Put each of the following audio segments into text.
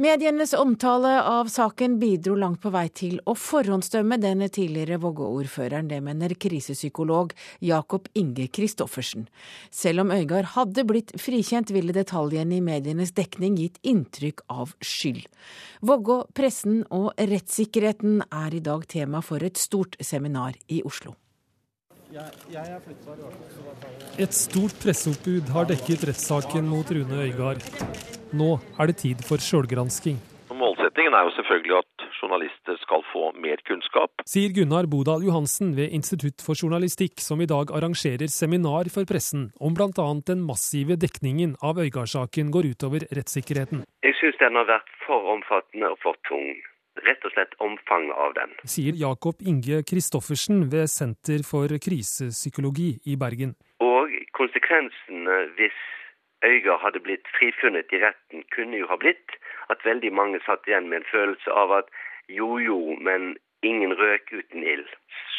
Medienes omtale av saken bidro langt på vei til å forhåndsdømme den tidligere Vågå-ordføreren. Det mener krisepsykolog Jakob Inge Christoffersen. Selv om Øygard hadde blitt frikjent, ville detaljene i medienes dekning gitt inntrykk av skyld. Vågå, pressen og rettssikkerheten er i dag tema for et stort seminar i Oslo. Et stort presseoppbud har dekket rettssaken mot Rune Øygard. Nå er det tid for sjølgransking. Målsettingen er jo selvfølgelig at journalister skal få mer kunnskap. Sier Gunnar Bodal Johansen ved Institutt for journalistikk, som i dag arrangerer seminar for pressen om bl.a. den massive dekningen av Øygard-saken går utover rettssikkerheten. Jeg syns den har vært for omfattende og for tung. Rett og slett omfanget av den. Sier Jakob Inge Christoffersen ved Senter for krisepsykologi i Bergen. Og konsekvensene hvis Øyga hadde blitt frifunnet i retten, kunne jo ha blitt at veldig mange satt igjen med en følelse av at jo jo, men ingen røk uten ild.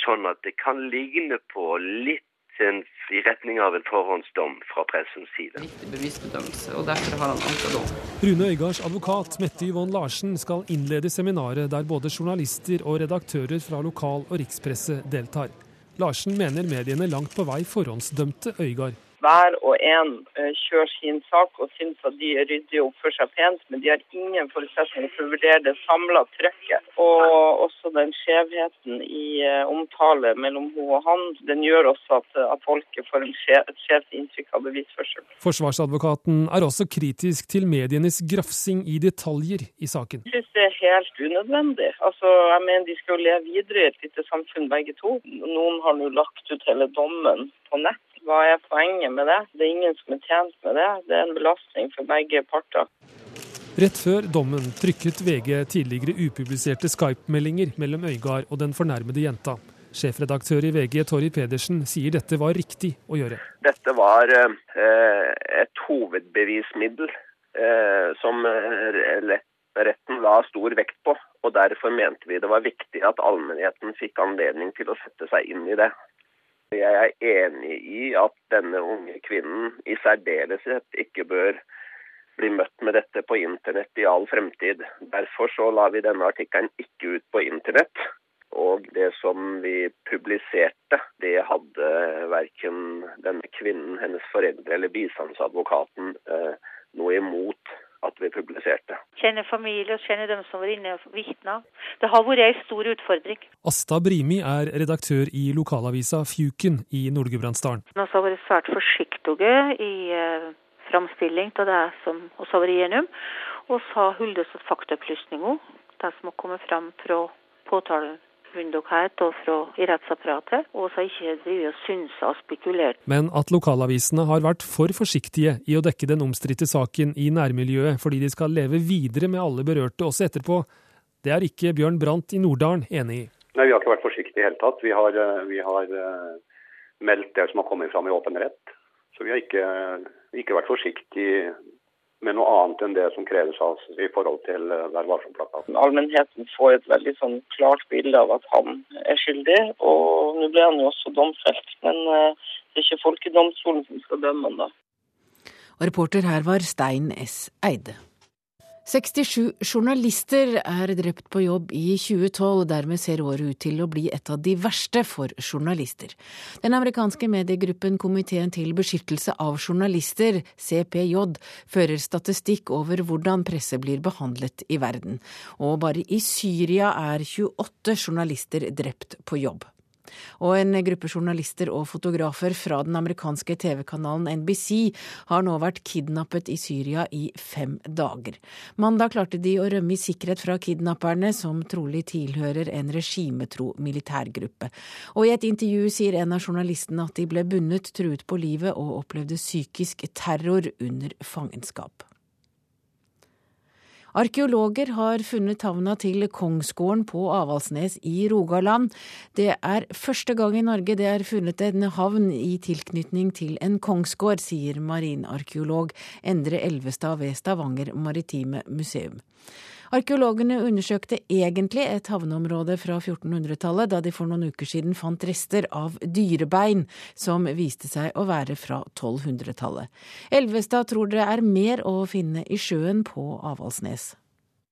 Sånn at det kan ligne på litt en, i retning av en forhåndsdom fra pressens side. bevisbedømmelse, og derfor har han anket dom. Rune Øygards advokat Mette Yvonne Larsen skal innlede seminaret der både journalister og redaktører fra lokal- og rikspresse deltar. Larsen mener mediene langt på vei forhåndsdømte Øygard hver og en eh, kjører sin sak og syns at de er ryddige og oppfører seg pent, men de har ingen forutsetninger for å vurdere det samla trøkket. Og også den skjevheten i eh, omtale mellom hun og han, den gjør også at, at folket får skjev, et skjevt inntrykk av bevisførsel. Forsvarsadvokaten er også kritisk til medienes grafsing i detaljer i saken. Jeg synes det er helt unødvendig. Altså, jeg mener De skal jo leve videre i et lite samfunn begge to. Noen har nå lagt ut hele dommen på nett hva er poenget med det? Det er ingen som er tjent med det. Det er en belastning for begge parter. Rett før dommen trykket VG tidligere upubliserte Skype-meldinger mellom Øygard og den fornærmede jenta. Sjefredaktør i VG Torry Pedersen sier dette var riktig å gjøre. Dette var eh, et hovedbevismiddel eh, som retten la stor vekt på. Og Derfor mente vi det var viktig at allmennheten fikk anledning til å sette seg inn i det. Jeg er enig i at denne unge kvinnen i særdeleshet ikke bør bli møtt med dette på internett i all fremtid. Derfor så la vi denne artikkelen ikke ut på internett. Og det som vi publiserte, det hadde verken denne kvinnen, hennes foreldre eller bistandsadvokaten eh, noe imot at vi publiserte. Kjenner familie og kjenner dem som var inne og vitna. Det har vært ei stor utfordring. Asta Brimi er redaktør i lokalavisa Fjuken i Nord-Gudbrandsdalen. Vi har vært svært forsiktige i uh, framstilling av det som vi har vært igjennom. Og så har holdt oss faktaopplysninger, det som har kommet fram fra påtalen myndighet og fra i rettsapparatet, og så ikke drive og synse og spekulert. Men at lokalavisene har vært for forsiktige i å dekke den omstridte saken i nærmiljøet fordi de skal leve videre med alle berørte også etterpå, det er ikke Bjørn Brandt i Norddalen enig i. Nei, Vi har ikke vært forsiktige i hele tatt. Vi har, eh, vi har uh, meldt det som har kommet fram i åpen rett. Så vi har ikke, ikke vært forsiktige med noe annet enn det som kreves av oss i forhold til eh, Vær varsom-plakaten. Allmennheten får et veldig sånn klart bilde av at han er skyldig, og nå ble han jo også domfelt. Men uh, det er ikke folkedomstolen som skal dømme han da. Og reporter her var Stein S. Eide. 67 journalister er drept på jobb i 2012. Dermed ser året ut til å bli et av de verste for journalister. Den amerikanske mediegruppen Komiteen til beskyttelse av journalister, CPJ, fører statistikk over hvordan presse blir behandlet i verden. Og bare i Syria er 28 journalister drept på jobb. Og en gruppe journalister og fotografer fra den amerikanske TV-kanalen NBC har nå vært kidnappet i Syria i fem dager. Mandag klarte de å rømme i sikkerhet fra kidnapperne, som trolig tilhører en regimetro militærgruppe. Og i et intervju sier en av journalistene at de ble bundet, truet på livet og opplevde psykisk terror under fangenskap. Arkeologer har funnet havna til Kongsgården på Avaldsnes i Rogaland. Det er første gang i Norge det er funnet en havn i tilknytning til en kongsgård, sier marinarkeolog Endre Elvestad ved Stavanger maritime museum. Arkeologene undersøkte egentlig et havneområde fra 1400-tallet, da de for noen uker siden fant rester av dyrebein som viste seg å være fra 1200-tallet. Elvestad tror det er mer å finne i sjøen på Avaldsnes.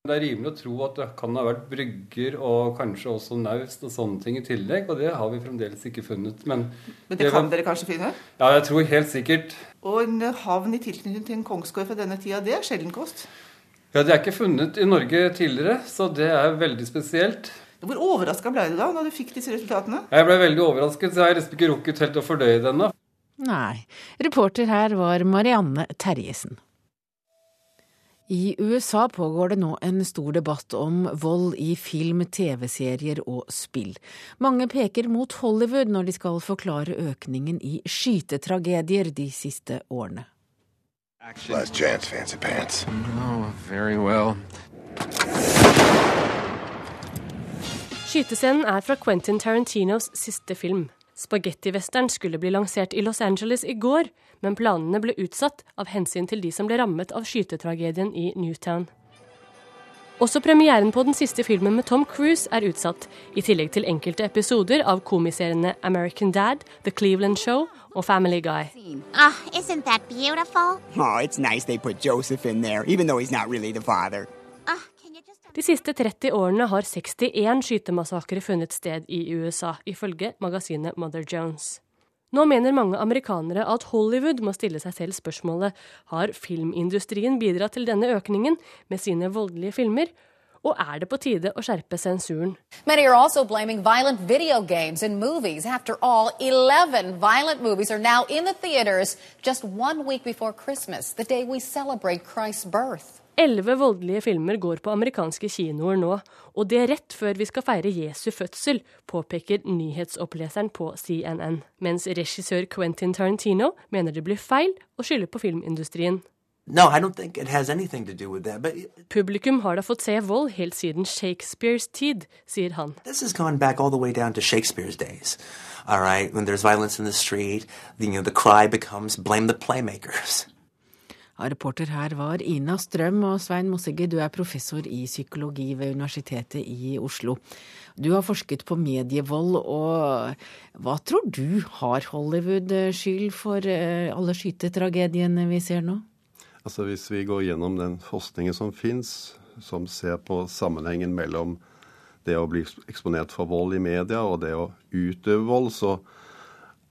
Det er rimelig å tro at det kan ha vært brygger og kanskje også naust og sånne ting i tillegg, og det har vi fremdeles ikke funnet. Men, Men det kan dere kanskje finne? Ja, jeg tror helt sikkert. Og en havn i tilknytning til en kongsgård fra denne tida, det er sjelden kost? Ja, det er ikke funnet i Norge tidligere, så det er veldig spesielt. Hvor overraska ble du da når du fikk disse resultatene? Jeg ble veldig overrasket, så jeg har liksom ikke rukket helt å fordøye det ennå. Nei. Reporter her var Marianne Terjesen. I USA pågår det nå en stor debatt om vold i film, TV-serier og spill. Mange peker mot Hollywood når de skal forklare økningen i skytetragedier de siste årene. Last chance, fancy pants. Oh, very well. Skytescenen er fra Quentin Tarantinos siste film. Spagettivesteren skulle bli lansert i Los Angeles i går, men planene ble utsatt av hensyn til de som ble rammet av skytetragedien i Newtown. Også premieren på den siste filmen med Tom Cruise er utsatt, i tillegg til enkelte episoder av komiseriene American Dad, The Cleveland Show og Family Guy. Oh, isn't that beautiful? Oh, it's nice they put Joseph in there, even though he's not really the father. De siste 30 årene har 61 skytemassakrer funnet sted i USA, ifølge magasinet Mother Jones. Nå mener mange amerikanere at Hollywood må stille seg selv spørsmålet har filmindustrien bidratt til denne økningen med sine voldelige filmer, og er det på tide å skjerpe sensuren? Many are also blaming violent video games and movies. After all, 11 violent movies are now in the theaters just one week before Christmas, the day we celebrate Christ's birth. Elleve voldelige filmer går på amerikanske kinoer nå, og det er rett før vi skal feire Jesu fødsel, påpeker nyhetsoppleseren på CNN. Mens regissør Quentin Tarantino mener det blir feil å skylde på filmindustrien. No, that. Publikum har da fått se vold helt siden Shakespeares tid, sier han. this has gone back all the way down to Shakespeare's days. All right, when there's violence in the street, you know, the cry becomes blame the playmakers. Ja, reporter her var Ina Strøm, og Svein Mossegge, du er professor i psykologi ved Universitetet i Oslo. Du har forsket på medievold, og hva tror du har Hollywood skyld for eh, alle skytetragediene vi ser nå? Altså Hvis vi går gjennom den forskningen som fins, som ser på sammenhengen mellom det å bli eksponert for vold i media og det å utøve vold, så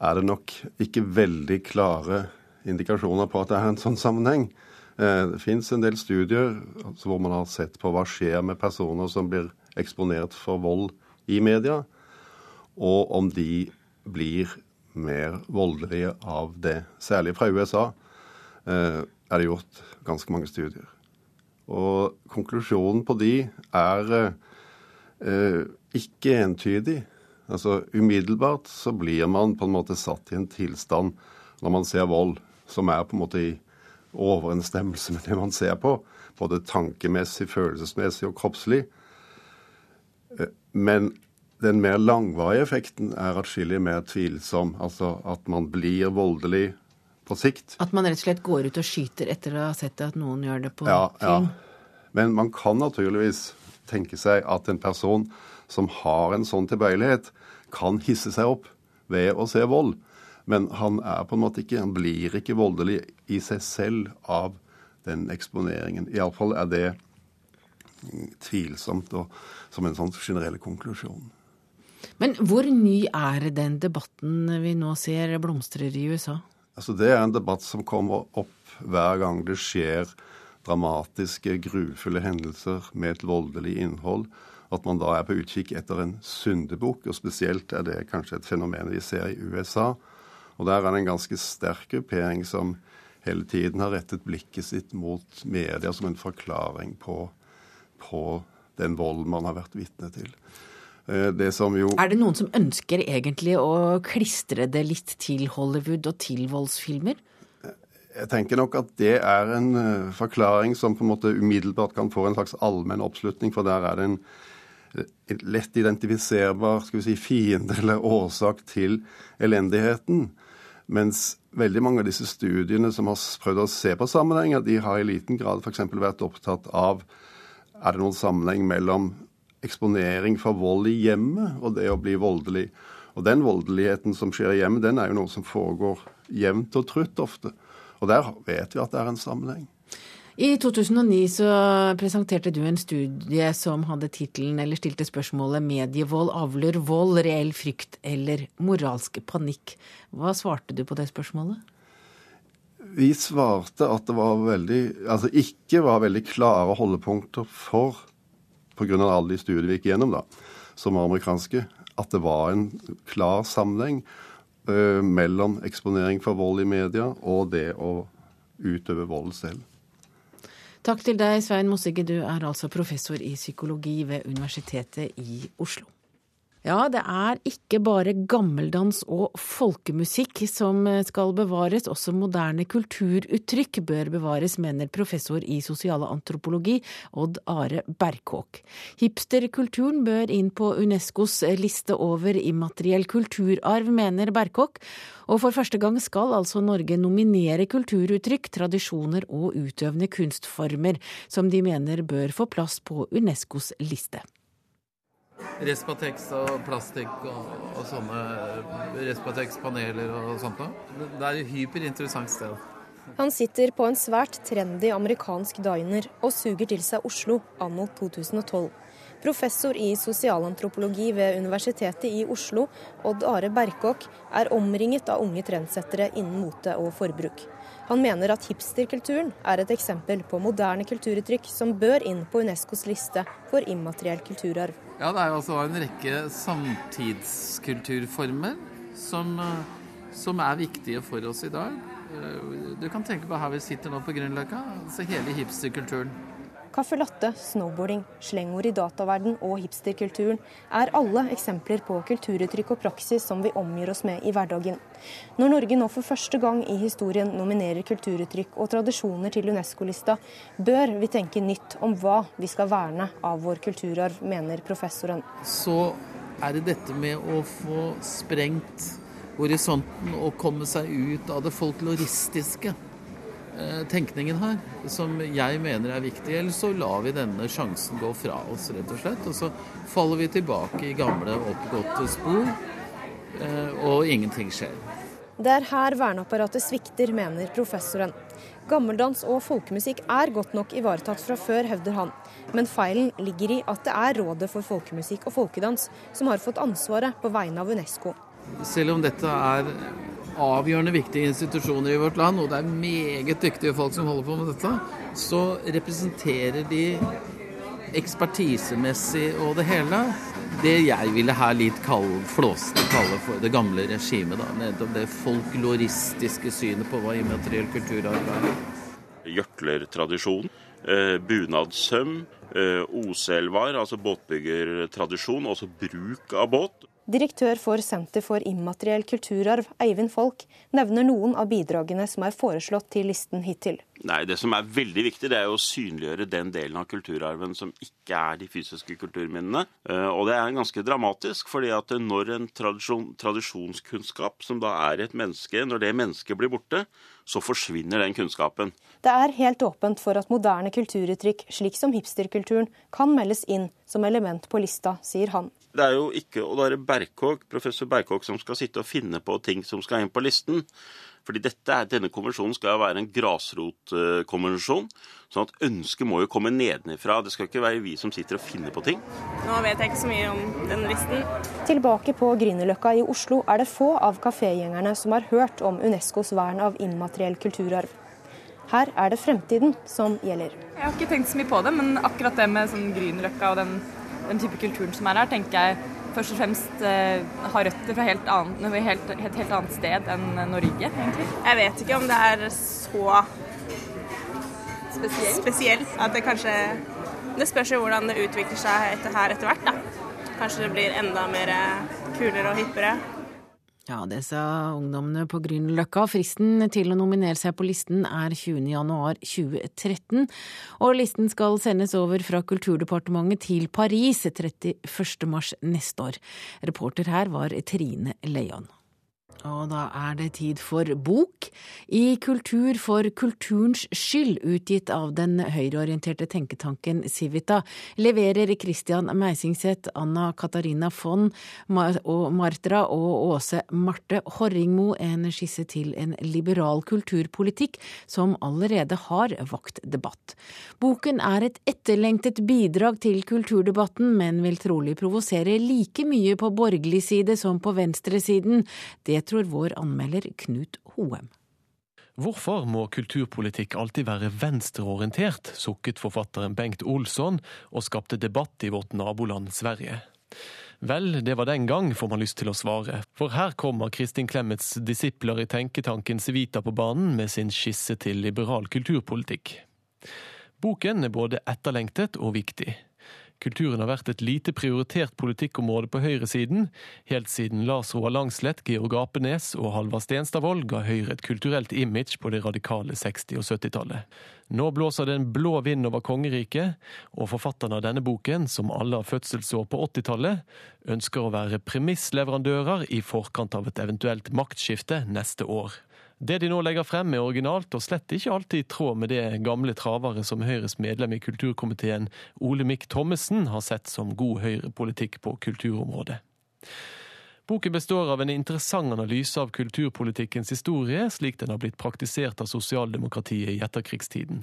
er det nok ikke veldig klare indikasjoner på at det er en sånn sammenheng. Eh, Det fins en del studier hvor man har sett på hva skjer med personer som blir eksponert for vold i media, og om de blir mer voldelige av det. Særlig fra USA eh, er det gjort ganske mange studier. Og konklusjonen på de er eh, ikke entydig. Altså Umiddelbart så blir man på en måte satt i en tilstand når man ser vold, som er på en måte i overensstemmelse med det man ser på. Både tankemessig, følelsesmessig og kroppslig. Eh, Men den mer langvarige effekten er atskillig mer tvilsom. Altså at man blir voldelig på sikt. At man rett og slett går ut og skyter etter å ha sett at noen gjør det på Ja, film? ja. Men man kan naturligvis tenke seg at en person som har en sånn tilbøyelighet, kan hisse seg opp ved å se vold. Men han er på en måte ikke, han blir ikke voldelig i seg selv av den eksponeringen. Iallfall er det tvilsomt og som en sånn generell konklusjon. Men hvor ny er den debatten vi nå ser blomstrer i USA? Altså Det er en debatt som kommer opp hver gang det skjer dramatiske, grufulle hendelser med et voldelig innhold. At man da er på utkikk etter en syndebukk, og spesielt er det kanskje et fenomen vi ser i USA. Og der er det en ganske sterk gruppering som hele tiden har rettet blikket sitt mot media som en forklaring på, på den volden man har vært vitne til. Eh, Det som jo Er det noen som ønsker egentlig å klistre det litt til Hollywood og til voldsfilmer? Jeg tenker nok at det er en eh, forklaring som på en måte umiddelbart kan få en slags allmenn oppslutning, for der er det en eh, lett identifiserbar skal vi si, fiende eller årsak til elendigheten. Mens veldig mange av disse studiene som har prøvd å se på sammenhenger, de har i liten grad f.eks. vært opptatt av er det noen sammenheng mellom eksponering for vold i hjemmet og det å bli voldelig. Og den voldeligheten som skjer i hjemmet, den er jo noe som foregår jevnt og trutt ofte. Og der vet vi at det er en sammenheng. I 2009 så presenterte du en studie som hadde tittelen, eller stilte spørsmålet 'Medievold avler vold, reell frykt eller moralsk panikk'. Hva svarte du på det spørsmålet? Vi svarte at det var veldig, altså ikke var veldig klare holdepunkter for, pga. alle de studiene vi gikk gjennom, da, som var amerikanske, at det var en klar sammenheng uh, mellom eksponering for vold i media og det å utøve vold selv. Takk til deg, Svein Mossige. Du er altså professor i psykologi ved Universitetet i Oslo. Ja, det er ikke bare gammeldans og folkemusikk som skal bevares, også moderne kulturuttrykk bør bevares, mener professor i sosialantropologi Odd Are Berkåk. Hipsterkulturen bør inn på Unescos liste over immateriell kulturarv, mener Berkåk, og for første gang skal altså Norge nominere kulturuttrykk, tradisjoner og utøvende kunstformer som de mener bør få plass på Unescos liste. Respatex og plastikk og, og sånne Respatex-paneler og sånt noe. Det er et hyperinteressant sted. Han sitter på en svært trendy amerikansk diner og suger til seg Oslo anno 2012. Professor i sosialantropologi ved Universitetet i Oslo, Odd Are Berkåk, er omringet av unge trendsettere innen mote og forbruk. Han mener at hipsterkulturen er et eksempel på moderne kulturuttrykk som bør inn på Unescos liste for immateriell kulturarv. Ja, Det er jo altså en rekke samtidskulturformer som, eh, som, er viktige for oss i dag. Eh, du kan tenke på her vi sitter nå på Grünerløkka, altså hele hipsterkulturen. Caffè latte, snowboarding, slengord i dataverden og hipsterkulturen er alle eksempler på kulturuttrykk og praksis som vi omgir oss med i hverdagen. Når Norge nå for første gang i historien nominerer kulturuttrykk og tradisjoner til Unesco-lista, bør vi tenke nytt om hva vi skal verne av vår kulturarv, mener professoren. Så er det dette med å få sprengt horisonten og komme seg ut av det folkloristiske. Eh, tenkningen her, som jeg mener er viktig. Ellers så lar vi denne sjansen gå fra oss, rett og slett. Og så faller vi tilbake i gamle, oppgåtte spor, eh, og ingenting skjer. Det er her verneapparatet svikter, mener professoren. Gammeldans og folkemusikk er godt nok ivaretatt fra før, hevder han. Men feilen ligger i at det er Rådet for folkemusikk og folkedans som har fått ansvaret på vegne av Unesco. Selv om dette er avgjørende viktige institusjoner i vårt land, og det er meget dyktige folk som holder på med dette, så representerer de ekspertisemessig og det hele det jeg ville her litt flåsete kalle for det gamle regimet. Nettopp det folkloristiske synet på hva immateriell kulturarv er. Gjørtlertradisjon, eh, bunadssøm, eh, oselvar, altså båtbyggertradisjon, også bruk av båt. Direktør for Senter for immateriell kulturarv, Eivind Folk, nevner noen av bidragene som er foreslått til listen hittil. Nei, Det som er veldig viktig, det er å synliggjøre den delen av kulturarven som ikke er de fysiske kulturminnene. Eh, og det er ganske dramatisk, fordi at når en tradisjon, tradisjonskunnskap, som da er et menneske, når det mennesket blir borte, så forsvinner den kunnskapen. Det er helt åpent for at moderne kulturuttrykk, slik som hipsterkulturen, kan meldes inn som element på lista, sier han. Det er jo ikke å være Berkåk, professor Berkåk som skal sitte og finne på ting som skal inn på listen. Fordi dette, denne konvensjonen skal være en grasrotkonvensjon. sånn at ønsket må jo komme nedenifra. Det skal ikke være vi som sitter og finner på ting. Nå vet jeg ikke så mye om denne listen. Tilbake på Grünerløkka i Oslo er det få av kafégjengerne som har hørt om Unescos vern av immateriell kulturarv. Her er det fremtiden som gjelder. Jeg har ikke tenkt så mye på det, men akkurat det med sånn Grünerløkka og den den type kulturen som er her, tenker jeg først og fremst eh, har røtter fra helt annet, helt, et helt annet sted enn Norge, egentlig. Jeg vet ikke om det er så spesielt, spesielt at det kanskje Det spørs jo hvordan det utvikler seg etter her etter hvert, da. Kanskje det blir enda mer kulere og hippere. Ja, det sa ungdommene på Grünerløkka. Fristen til å nominere seg på listen er 20.1.2013, og listen skal sendes over fra Kulturdepartementet til Paris 31.3 neste år. Reporter her var Trine Leion. Og da er det tid for bok. I Kultur for kulturens skyld, utgitt av den høyreorienterte tenketanken Civita, leverer Christian Meisingseth, Anna Katarina Fonn og Martra og Åse Marte Horringmo en skisse til en liberal kulturpolitikk som allerede har vakt debatt. Boken er et etterlengtet bidrag til kulturdebatten, men vil trolig provosere like mye på borgerlig side som på venstresiden. Det tror vår anmelder Knut Hoem. Hvorfor må kulturpolitikk alltid være venstreorientert, sukket forfatteren Bengt Olsson, og skapte debatt i vårt naboland Sverige. Vel, det var den gang, får man lyst til å svare, for her kommer Kristin Clemets disipler i tenketanken Civita på banen med sin skisse til liberal kulturpolitikk. Boken er både etterlengtet og viktig. Kulturen har vært et lite prioritert politikkområde på høyresiden, helt siden Lars Roar Langslett, Georg Apenes og Halvard Stenstadvold ga Høyre et kulturelt image på det radikale 60- og 70-tallet. Nå blåser det en blå vind over kongeriket, og forfatterne av denne boken, som alle har fødselsår på 80-tallet, ønsker å være premissleverandører i forkant av et eventuelt maktskifte neste år. Det de nå legger frem er originalt og slett ikke alltid i tråd med det gamle travere som Høyres medlem i kulturkomiteen Olemic Thommessen har sett som god høyrepolitikk på kulturområdet. Boken består av en interessant analyse av kulturpolitikkens historie, slik den har blitt praktisert av sosialdemokratiet i etterkrigstiden.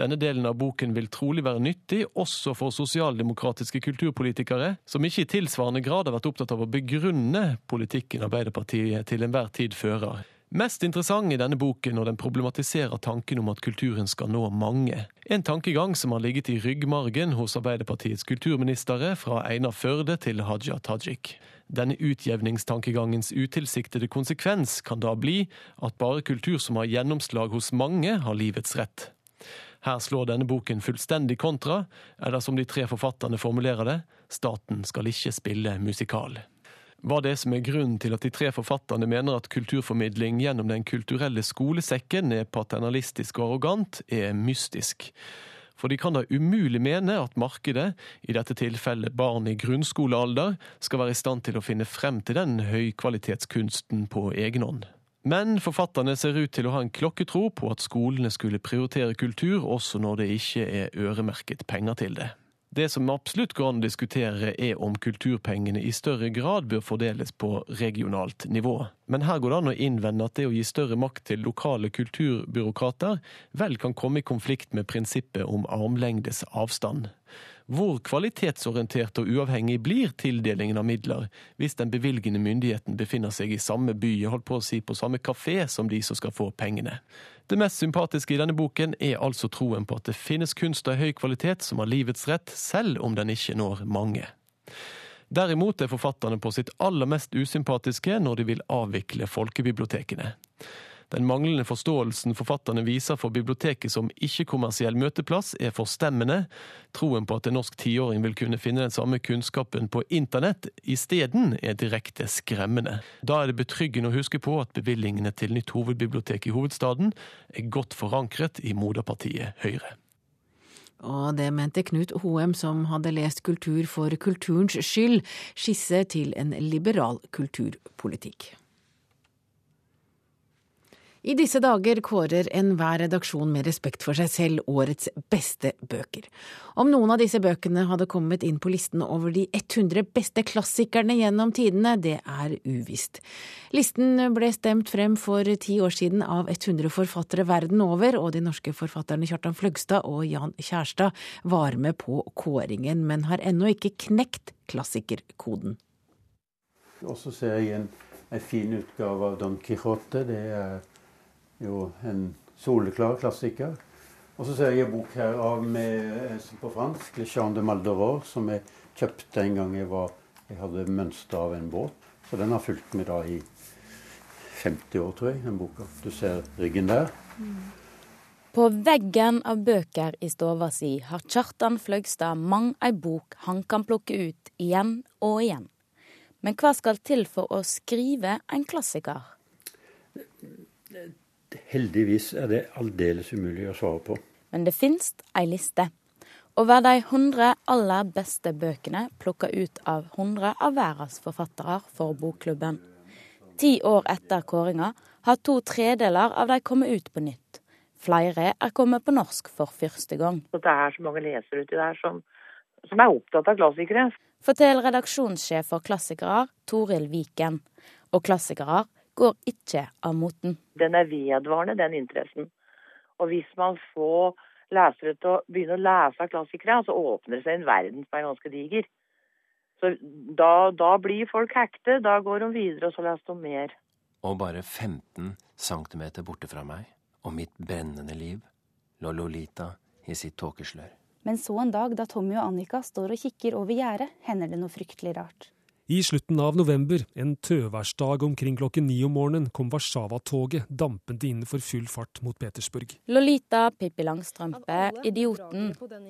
Denne delen av boken vil trolig være nyttig også for sosialdemokratiske kulturpolitikere, som ikke i tilsvarende grad har vært opptatt av å begrunne politikken Arbeiderpartiet til enhver tid fører. Mest interessant i denne boken når den problematiserer tanken om at kulturen skal nå mange. En tankegang som har ligget i ryggmargen hos Arbeiderpartiets kulturministre, fra Einar Førde til Haja Tajik. Denne utjevningstankegangens utilsiktede konsekvens kan da bli at bare kultur som har gjennomslag hos mange, har livets rett. Her slår denne boken fullstendig kontra, eller som de tre forfatterne formulerer det, staten skal ikke spille musikal. Hva det som er grunnen til at de tre forfatterne mener at kulturformidling gjennom Den kulturelle skolesekken er paternalistisk og arrogant, er mystisk. For de kan da umulig mene at markedet, i dette tilfellet barn i grunnskolealder, skal være i stand til å finne frem til den høykvalitetskunsten på egen hånd. Men forfatterne ser ut til å ha en klokketro på at skolene skulle prioritere kultur også når det ikke er øremerket penger til det. Det som absolutt går an å diskutere, er om kulturpengene i større grad bør fordeles på regionalt nivå. Men her går det an å innvende at det å gi større makt til lokale kulturbyråkrater vel kan komme i konflikt med prinsippet om armlengdes avstand. Hvor kvalitetsorientert og uavhengig blir tildelingen av midler hvis den bevilgende myndigheten befinner seg i samme by, holdt på å si på samme kafé som de som skal få pengene? Det mest sympatiske i denne boken er altså troen på at det finnes kunst av høy kvalitet som har livets rett, selv om den ikke når mange. Derimot er forfatterne på sitt aller mest usympatiske når de vil avvikle folkebibliotekene. Den manglende forståelsen forfatterne viser for biblioteket som ikke-kommersiell møteplass, er forstemmende. Troen på at en norsk tiåring vil kunne finne den samme kunnskapen på internett isteden, er direkte skremmende. Da er det betryggende å huske på at bevilgningene til nytt hovedbibliotek i hovedstaden er godt forankret i moderpartiet Høyre. Og det mente Knut Hoem, som hadde lest Kultur for kulturens skyld, skisse til en liberal kulturpolitikk. I disse dager kårer enhver redaksjon med respekt for seg selv årets beste bøker. Om noen av disse bøkene hadde kommet inn på listen over de 100 beste klassikerne gjennom tidene, det er uvisst. Listen ble stemt frem for ti år siden av 100 forfattere verden over, og de norske forfatterne Kjartan Fløgstad og Jan Kjærstad var med på kåringen, men har ennå ikke knekt klassikerkoden. Og så ser jeg en, en fin utgave av Don Quijote. Det er jo en soleklar klassiker. Og så ser jeg en bok her av med, eh, på fransk, 'Le Chant de Malderor', som jeg kjøpte en gang jeg, var, jeg hadde mønster av en båt. Så den har fulgt meg da i 50 år, tror jeg, den boka. Du ser ryggen der. På veggen av bøker i stova si har Kjartan Fløgstad mang ei bok han kan plukke ut igjen og igjen. Men hva skal til for å skrive en klassiker? Heldigvis er det aldeles umulig å svare på. Men det fins ei liste. Over de 100 aller beste bøkene plukka ut av 100 av verdens forfattere for Bokklubben. Ti år etter kåringa har to tredeler av de kommet ut på nytt. Flere er kommet på norsk for første gang. Det er så mange lesere uti der som, som er opptatt av klassikere. Forteller redaksjonssjef for Klassikere, Toril Viken. Og klassikere går ikke av moten. Den er vedvarende, den interessen. Og hvis man får lesere til å begynne å lese av klassikere, så åpner det seg en verden som er ganske diger. Så da, da blir folk hekte. Da går de videre, og så leser de mer. Og bare 15 cm borte fra meg, og mitt brennende liv, lå Lolita i sitt tåkeslør. Men så en dag da Tommy og Annika står og kikker over gjerdet, hender det noe fryktelig rart. I slutten av november, en tøværsdag omkring klokken ni om morgenen, kom Warszawa-toget dampende inn for full fart mot Petersburg. Lolita, Pippi Langstrømpe, Idioten.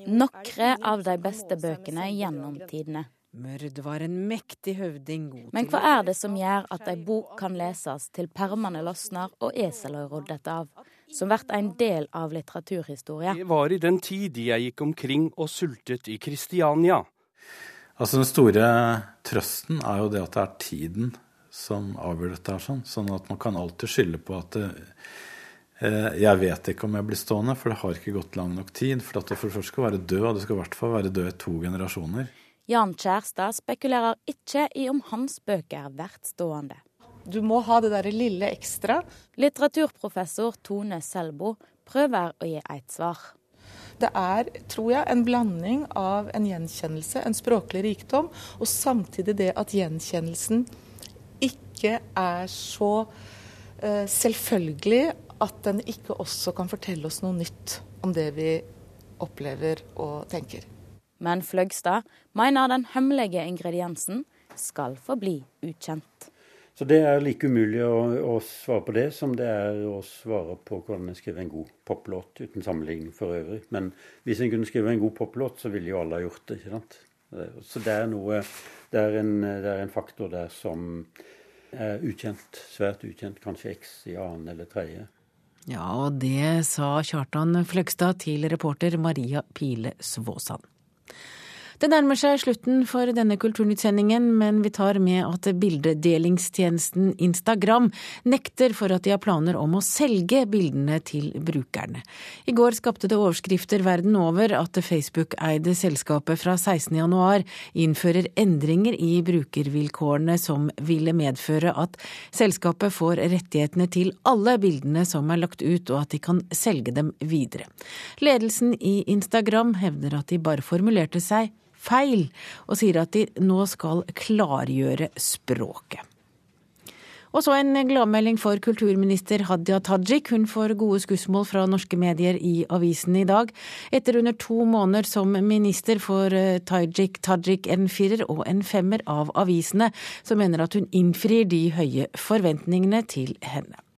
Nokre av de beste bøkene gjennom tidene. Mørd var en mektig høvding. Men hva er det som gjør at ei bok kan leses til permene løsner og eselet roddet av? Som blir en del av litteraturhistorie? Det var i den tid jeg gikk omkring og sultet i Kristiania. Altså Den store trøsten er jo det at det er tiden som avgjør dette. her sånn, sånn at man kan alltid skylde på at det, eh, jeg vet ikke om jeg blir stående, for det har ikke gått lang nok tid. For at du for det første skal være død, og du skal i hvert fall være død i to generasjoner. Jan Kjærstad spekulerer ikke i om hans bøker er verdt stående. Du må ha det der lille ekstra. Litteraturprofessor Tone Selbo prøver å gi et svar. Det er, tror jeg, en blanding av en gjenkjennelse, en språklig rikdom, og samtidig det at gjenkjennelsen ikke er så uh, selvfølgelig at den ikke også kan fortelle oss noe nytt om det vi opplever og tenker. Men Fløgstad mener den hemmelige ingrediensen skal forbli ukjent. Så det er like umulig å, å, svare på det som det er å svare på hvordan en skriver en god poplåt, uten sammenligning for øvrig. Men hvis en kunne skrive en god poplåt, så ville jo alle ha gjort det. ikke sant? Så det er noe Det er en, det er en faktor der som er ukjent. Svært ukjent. Kanskje X i annen eller tredje. Ja, og det sa Kjartan Fløgstad til reporter Maria Pile Svåsand. Det nærmer seg slutten for denne Kulturnytt-sendingen, men vi tar med at bildedelingstjenesten Instagram nekter for at de har planer om å selge bildene til brukerne. I går skapte det overskrifter verden over at Facebook-eide selskapet fra 16.1 innfører endringer i brukervilkårene som ville medføre at selskapet får rettighetene til alle bildene som er lagt ut, og at de kan selge dem videre. Ledelsen i Instagram hevder at de bare formulerte seg feil, og sier at de nå skal klargjøre språket. Og så en gladmelding for kulturminister Hadia Tajik. Hun får gode skussmål fra norske medier i avisen i dag. Etter under to måneder som minister får eh, Tajik, Tajik en firer og en femmer av avisene, som mener at hun innfrir de høye forventningene til henne.